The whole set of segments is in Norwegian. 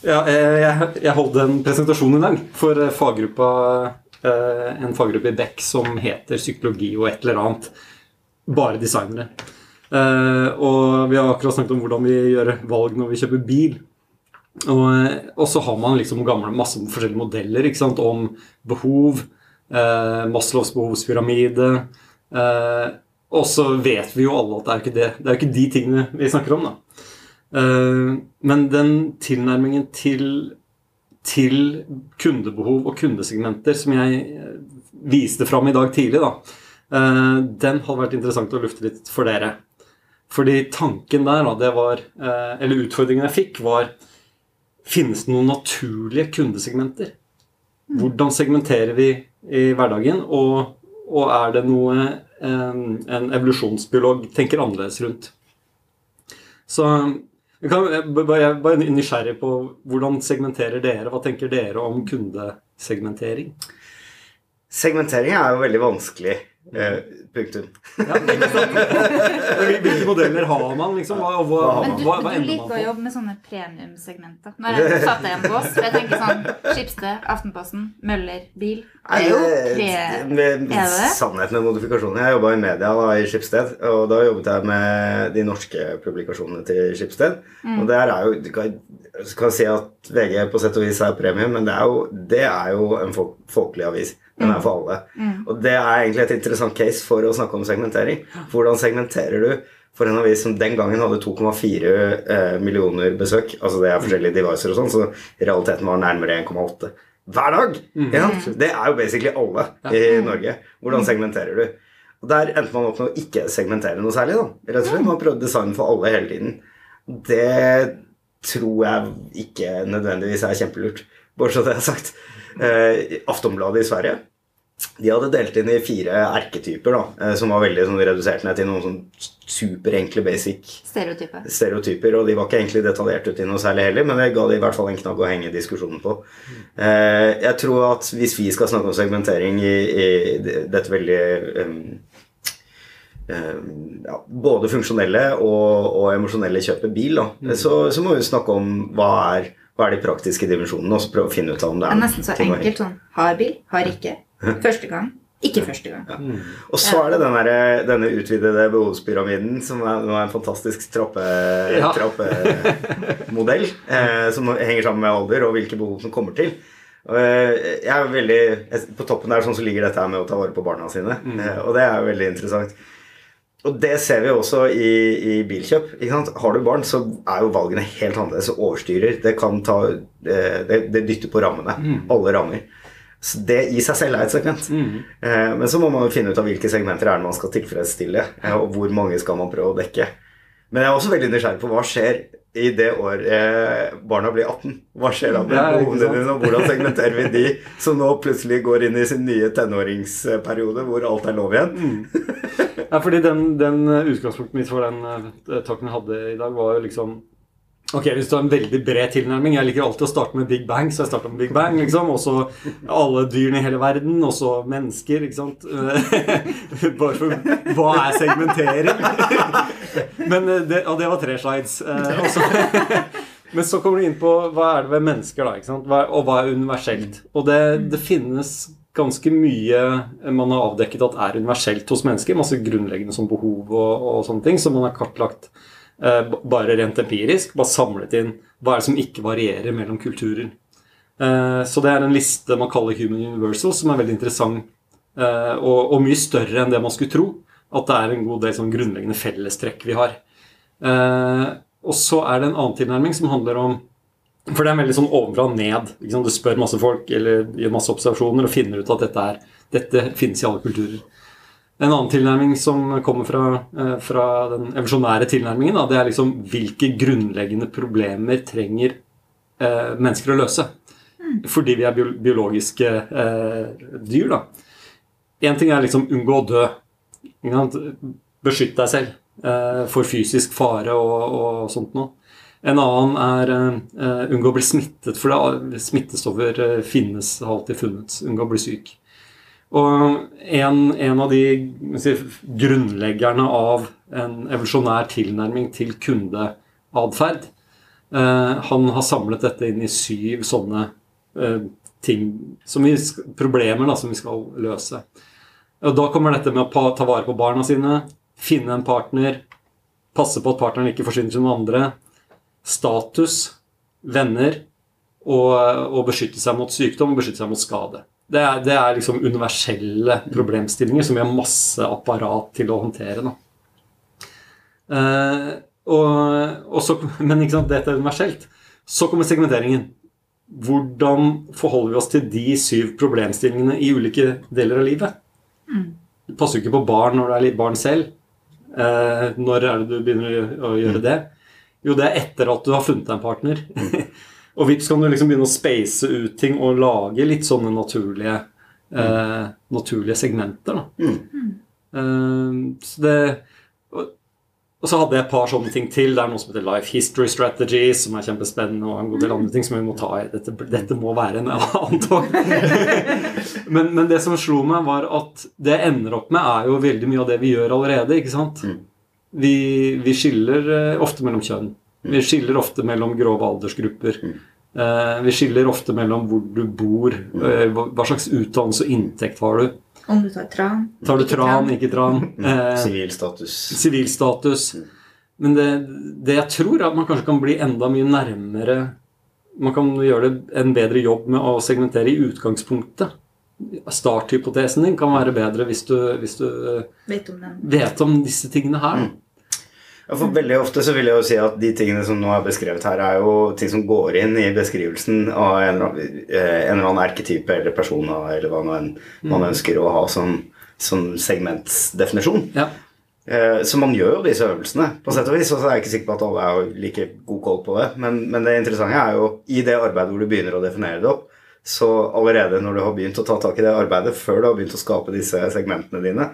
Ja, jeg, jeg holdt en presentasjon i dag for faggruppa, en faggruppe i Beck som heter psykologi og et eller annet. Bare designere. Og vi har akkurat snakket om hvordan vi gjør valg når vi kjøper bil. Og, og så har man liksom gamle, masse forskjellige modeller om behov. Eh, Maslows behovspyramide. Eh, og så vet vi jo alle at det er ikke det. Det er ikke de tingene vi snakker om. da. Eh, men den tilnærmingen til, til kundebehov og kundesegmenter som jeg eh, viste fram i dag tidlig, da, eh, den hadde vært interessant å lufte litt for dere. Fordi tanken der, da, det var Eller utfordringen jeg fikk, var Finnes det noen naturlige kundesegmenter? Hvordan segmenterer vi i hverdagen? Og, og er det noe en, en evolusjonsbiolog tenker annerledes rundt? Så jeg er bare nysgjerrig på hvordan segmenterer dere? Hva tenker dere om kundesegmentering? Segmentering er jo veldig vanskelig. Eh, punktum. Ja, Hvilke modeller har man, liksom? Hva, hva, Men du, hva, hva du liker å jobbe med sånne premiumsegmenter. Nå har jeg satt deg en bås. For jeg tenker sånn Skipsted, Aftenposten, Møller, bil. Det er jo pre... Med, sannhet med modifikasjoner. Jeg jobba i media da, i Skipsted. Og da jobbet jeg med de norske publikasjonene til Skipsted. Mm. Og der er jo Du kan, kan si at VG på sett og vis er premium, men det er jo, det er jo en folk, folkelig avis. Den er mm. for alle. Mm. Og det er egentlig et interessant case for å snakke om segmentering. Hvordan segmenterer du for en avis som den gangen hadde 2,4 eh, millioner besøk? Altså det er forskjellige devices og sånn, så realiteten var nærmere 1,8 hver dag! Mm. Ja, det er jo basically alle i Norge. Hvordan segmenterer du? Og Der endte man opp med å ikke segmentere noe særlig. da. Rett og slett, Man prøvde design for alle hele tiden. Det tror jeg ikke nødvendigvis er kjempelurt. Bare så det er sagt. Eh, Aftonbladet i Sverige de hadde delt inn i fire erketyper, da, eh, som var veldig sånn, redusert ned til noen sånn superenkle, basic stereotyper. stereotyper. Og de var ikke egentlig detaljert ut i noe særlig heller, men det ga de i hvert fall en knagg å henge diskusjonen på. Mm. jeg tror at hvis vi skal snakke om segmentering i, i dette veldig um, um, ja, både funksjonelle og, og emosjonelle kjøpet bil, da, mm. så, så, må vi snakke om hva er, hva er de praktiske dimensjonene, og så prøve å finne ut av om det er, det er Nesten så enkelt sånn har bil, har ikke. Første gang. Ikke første gang. Ja. Mm. Og så er det denne, denne utvidede behovspyramiden, som er, er en fantastisk trappemodell, ja. eh, som henger sammen med alder og hvilke behov som kommer til. Eh, jeg er veldig, På toppen der sånn så ligger dette med å ta vare på barna sine, mm. eh, og det er veldig interessant. Og det ser vi også i, i bilkjøp. Har du barn, så er jo valgene helt annerledes og overstyrer. Det kan ta eh, det, det dytter på rammene. Mm. Alle rammer. Så det i seg selv er et segment. Mm. Eh, men så må man jo finne ut av hvilke segmenter er det man skal tilfredsstille, eh, og hvor mange skal man prøve å dekke. Men jeg er også veldig nysgjerrig på hva skjer i det året eh, barna blir 18. Hva skjer da med behovene dine, og hvordan segmenterer vi de som nå plutselig går inn i sin nye tenåringsperiode hvor alt er lov igjen? Mm. Ja, fordi den, den utgangspunktet mitt for den uh, takken jeg hadde i dag, var jo liksom Ok, Hvis du har en veldig bred tilnærming Jeg liker alltid å starte med Big Bang, så jeg starter med Big Bang. liksom, Og så alle dyrene i hele verden, og så mennesker. ikke sant? Bare for Hva er segmentering? Men eh, det, Og det var tre slides. Også, men så kommer du inn på hva er det ved mennesker, da, ikke sant? og hva er universelt. Og det, det finnes ganske mye man har avdekket at er universelt hos mennesker. Masse grunnleggende som behov og, og sånne ting som man har kartlagt Eh, bare rent empirisk. Bare samlet inn hva er det som ikke varierer mellom kulturer. Eh, så det er en liste man kaller Human Universal, som er veldig interessant eh, og mye større enn det man skulle tro. At det er en god del sånn grunnleggende fellestrekk vi har. Og så er det en annen tilnærming som handler om For det er veldig sånn ovenfra og ned. Du spør masse folk eller gjør masse observasjoner og finner ut at dette, er, dette finnes i alle kulturer. En annen tilnærming som kommer fra, eh, fra den evolusjonære tilnærmingen, da, det er liksom hvilke grunnleggende problemer trenger eh, mennesker å løse. Mm. Fordi vi er biologiske eh, dyr, da. Én ting er liksom unngå å dø. Beskytt deg selv eh, for fysisk fare og, og, sånt noe. En annen er uh, unngå å bli smittet, for det, smittestoffer uh, finnes, har alltid funnet. Unngå å bli syk. Og en, en av de si, grunnleggerne av en evolusjonær tilnærming til kundeatferd Eh, han har samlet dette inn i syv sånne eh, ting vi, problemer da, som vi skal løse. Og Da kommer dette med å ta vare på barna sine, finne en partner, passe på at partneren ikke forsvinner til noen andre, status, venner, og, og beskytte seg mot sykdom og beskytte seg mot skade. Det er, det er liksom universelle problemstillinger som vi har masse apparat til å håndtere. Da. Eh, og, og så, men ikke sant, dette er universelt. Så kommer segmenteringen. Hvordan forholder vi oss til de syv problemstillingene i ulike deler av livet? Du passer jo ikke på barn når du er litt barn selv. Eh, når er det du begynner å- å gjøre det? Jo, det er etter at du har funnet deg en partner. Og vips kan du liksom begynne å space ut ting og lage litt sånne naturlige, eh, naturlige segmenter. Da. Eh, så det, og, og så hadde jeg et par sånne ting til. Det er noe som heter Life History Strategies, som er kjempespennende, og en god del andre ting som vi må ta i. Dette, dette må være en annen tog. men, men det som slo meg, var at det jeg ender opp med, er jo veldig mye av det vi gjør allerede. ikke sant? Vi, vi skiller eh, ofte mellom kjønn. Vi skiller ofte mellom grove aldersgrupper. Eh, vi skiller ofte mellom hvor du bor, eh, hva slags utdannelse og inntekt har du. Om du tar tran. Tar du ikke tran, ikke tran? Eh, Sivil status. Sivilstatus. Men det, det jeg tror, er at man kanskje kan bli enda mye nærmere Man kan gjøre det en bedre jobb med å segmentere i utgangspunktet. Starthypotesen din kan være bedre hvis du, hvis du eh, Vet om den. vet om disse tingene her. Ja, for Veldig ofte så vil jeg jo si at de tingene som nå er beskrevet her, er jo ting som går inn i beskrivelsen av en eh, en eller annen erketype eller person, eller hva enn man ønsker å ha som, som segmentsdefinisjon. Ja. Eh, Så man gjør jo disse øvelsene, på sett og vis. Og så er jeg ikke sikker på at alle er like god koll på det. Men, men det interessante er jo i det arbeidet hvor du begynner å definere det opp, så allerede når du har begynt å ta tak i det arbeidet, før du har begynt å skape disse segmentene dine,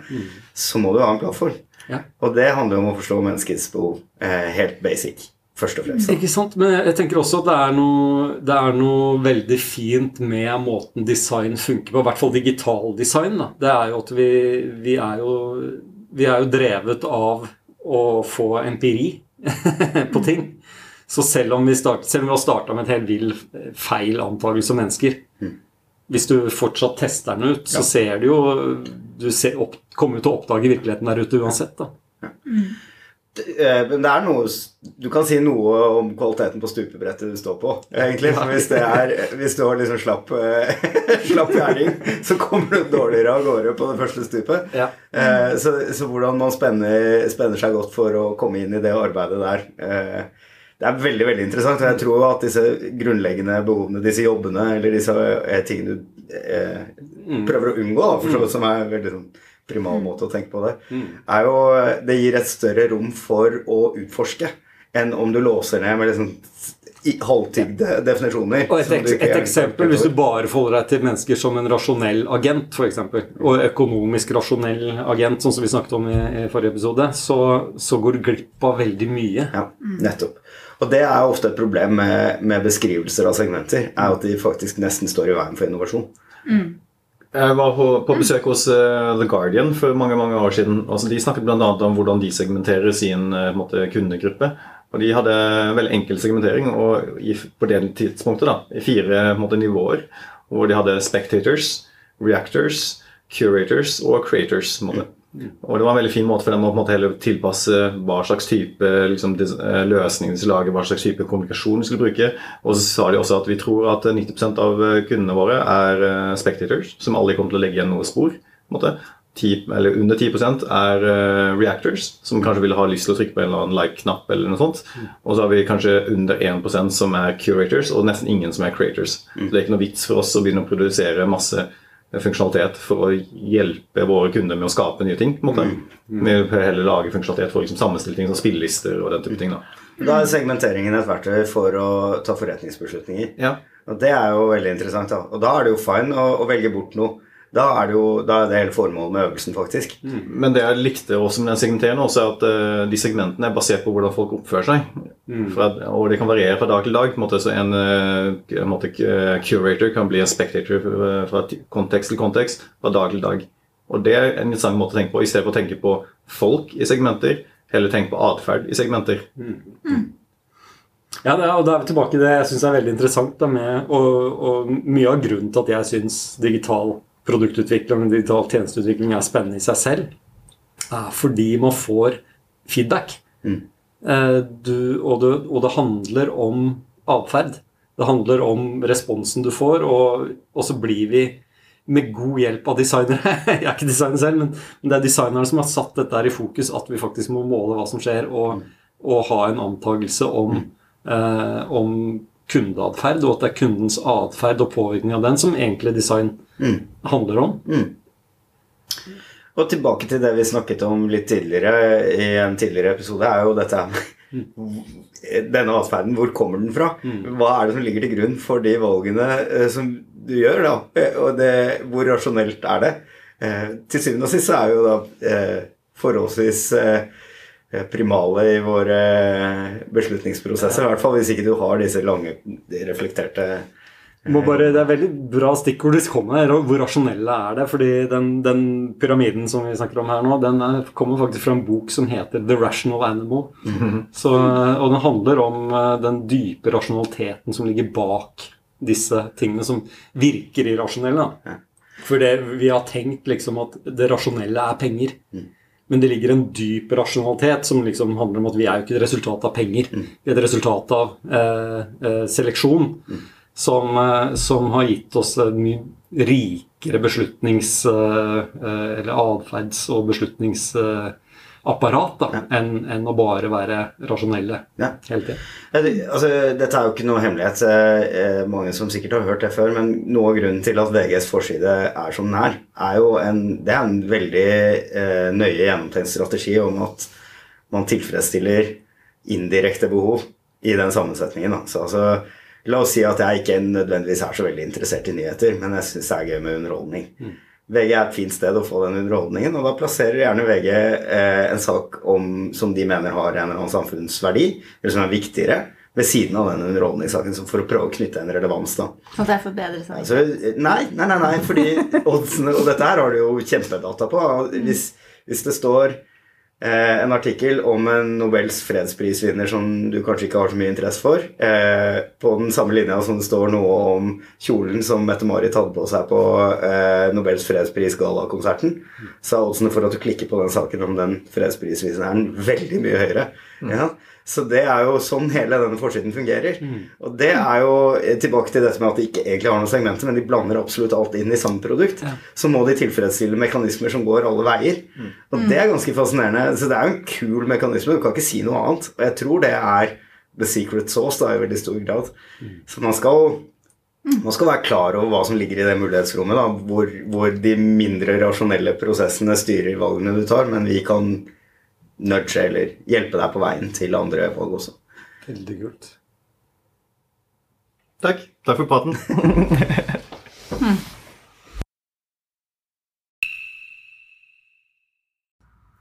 så må du ha en plattform. Ja. Og det handler om å forstå menneskets behov eh, helt basic, først og fremst. Ikke sant? Men jeg tenker også at det er, noe, det er noe veldig fint med måten design funker på. I hvert fall digital design. Da. Det er jo at vi, vi, er jo, vi er jo drevet av å få empiri på ting. Så selv om vi, start, selv om vi har starta med et helt vill feil antakelse om mennesker Hvis du fortsatt tester den ut, så Ja. ser du jo Du ser opp, kommer jo til å oppdage virkeligheten der ute uansett. da. Ja. Men det er noe Du kan si noe om kvaliteten på stupebrettet du står på, egentlig. Hvis, er, hvis du har liksom slapp, eh, slapp gjerning, så kommer du dårligere av gårde på det første stupet. Ja. Eh, Så, så hvordan man spenner, spenner seg godt for å komme inn i det arbeidet der eh, Det er veldig veldig interessant. Og jeg tror at disse grunnleggende behovene, disse jobbene eller disse eh, tingene du eh, prøver å unngå, da, for så vidt, som er veldig sånn primal måte å tenke på det, er jo Det gir et større rom for å utforske enn om du låser ned med liksom halvtygde definisjoner. Og et, som du eks ikke et eksempel, hvis du bare forholder deg til mennesker som en rasjonell agent, f.eks., og økonomisk rasjonell agent, sånn som vi snakket om i, i forrige episode, så, så går du glipp av veldig mye. Ja, nettopp. Og det er ofte et problem med, med beskrivelser av segmenter, er at de faktisk nesten står i veien for innovasjon. Jeg var på, på besøk hos uh, The Guardian for mange mange år siden. Altså, de snakket bl.a. om hvordan de segmenterer sin uh, måte, kundegruppe. Og De hadde veldig enkel segmentering og i, på det tidspunktet da, i fire måte, nivåer. Hvor de hadde spectators, reactors, curators og creators. måte. Og Det var en veldig fin måte for dem å måte tilpasse hva slags type liksom, eh, løsning de skulle lage, hva slags type kommunikasjon de skulle bruke. Og så sa de også at vi tror at 90% av eh, kundene våre er eh, spectators, som aldri kommer til å legge igjen noe spor. på en måte. 10, eller under 10 er reactors, som kanskje ville ha lyst til å trykke på en eller annen like-knapp. eller noe sånt. Og så har vi kanskje under 1% som er curators, og nesten ingen som er creators. Så det er ikke noe vits for oss å begynne å produsere masse funksjonalitet for å hjelpe våre kunder med å skape nye ting. på en måte. Vi bør heller lage funksjonalitet for liksom, sammenstilte ting som spillelister og den type ting. da. Da er segmenteringen et verktøy for å ta forretningsbeslutninger. Ja. Og det er jo veldig interessant. da. Og da er det jo fine å, å velge bort noe. Da er, det jo, da er det hele formålet med øvelsen, faktisk. Men det jeg likte også med den segmenteringen, også er at uh, de segmentene er basert på hvordan folk oppfører seg. For at, og det kan variere fra dag til dag. På en måte, så en, eh, en måte, eh, curator kan bli en spectator fra kontekst til kontekst fra dag til dag. Og det er en interessant måte å tenke på, i stedet for å tenke på folk i segmenter. Heller tenke på atferd i segmenter. Ja, mm. Ja, og da er vi tilbake i det jeg syns er veldig interessant. Da, med, og, og, mye av grunnen til at jeg syns digital produktutvikling og digital tjenesteutvikling er spennende i seg selv, er fordi man får feedback. Mm. Eh, du, og, det, og, det, handler om atferd. Det handler om responsen du får, og, og så blir vi med god hjelp av designere. Jeg er ikke designer selv, men, det er designere som har satt dette her i fokus, at vi faktisk må måle hva som skjer, og, og ha en antakelse om, eh, om kundeatferd, og at det er kundens atferd og påvirkning av den som egentlig design mm. handler om. Mm. Og tilbake til det vi snakket om litt tidligere i en tidligere episode, er jo dette med Denne atferden, hvor kommer den fra? Mm. Hva er det som ligger til grunn for de valgene eh, som du gjør, da. Eh, og det, hvor rasjonelt er det? Eh, til syvende og sist så er jo da eh, forholdsvis eh, primale i våre beslutningsprosesser. I hvert fall hvis ikke du har disse lange, reflekterte bare, det er veldig bra stikkord du kom med. Hvor rasjonelle er det? Fordi den, den, pyramiden som vi snakker om her nå, den er, kommer faktisk fra en bok som heter 'The Rational Animal'. Mm -hmm. Så, og den handler om den dype rasjonaliteten som ligger bak disse tingene som virker irrasjonelle. Ja. For det, vi har tenkt liksom at det rasjonelle er penger. Mm. Men det ligger en dyp rasjonalitet som liksom handler om at vi er jo ikke et resultat av penger. Mm. Vi er et resultat av eh, eh, seleksjon mm. Som, eh, som, har gitt oss en mye rikere beslutnings- eh, eh, eller atferds- og beslutnings apparat da, ja. enn en å bare være rasjonelle ja. hele tiden. Altså, dette er jo ikke noe hemmelighet. Mange som sikkert har hørt det før, men noe av grunnen til at VGs forside er som den er, er jo en, det er en veldig eh, nøye gjennomtenkt strategi om at man tilfredsstiller indirekte behov i den sammensetningen. Så, altså, la oss si at jeg ikke nødvendigvis er så veldig interessert i nyheter, men jeg syns det er gøy med underholdning. Mm. VG er et fint sted å få den underholdningen, og da plasserer gjerne VG eh, en sak om, som de mener har en eller annen samfunnsverdi, eller som er viktigere, ved siden av den underholdningssaken for å prøve å knytte en relevans. da. Og derfor bedre seg? Altså, nei, nei, nei, nei, fordi oddsene, og dette her har du jo kjempedata på. Hvis, hvis det står Eh, en artikkel om en Nobels fredsprisvinner som du kanskje ikke har så mye interesse for. Eh, på den samme linja som det står noe om kjolen som Mette-Marit hadde på seg på eh, Nobels fredspris-gallakonserten, så er oddsene for at du klikker på den saken om den fredsprisvinneren veldig mye høyere. Mm. Ja? Så det er jo sånn hele denne forsiden fungerer. Mm. Og det er jo tilbake til dette med at de ikke egentlig har noen segmenter, men de blander absolutt alt inn i samme produkt. Ja. Så må de tilfredsstille mekanismer som går alle veier. Mm. Og det er ganske fascinerende. Så det er jo en kul mekanisme. Du kan ikke si noe annet. Og jeg tror det er the secret sauce da, i veldig stor grad. Mm. Så man skal man skal være klar over hva som ligger i det mulighetsrommet, hvor, hvor de mindre rasjonelle prosessene styrer valgene du tar, men vi kan nudge eller hjelpe deg på veien til andre valg også. Veldig kult. Takk. Takk for praten. hmm.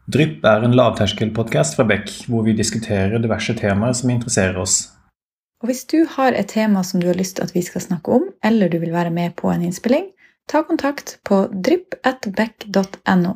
Drypp er en lavterskelpodkast fra Beck, hvor vi diskuterer diverse temaer som interesserer oss. Og Hvis du har et tema som du har lyst til at vi skal snakke om, eller du vil være med på en innspilling, ta kontakt på drypp.beck.no.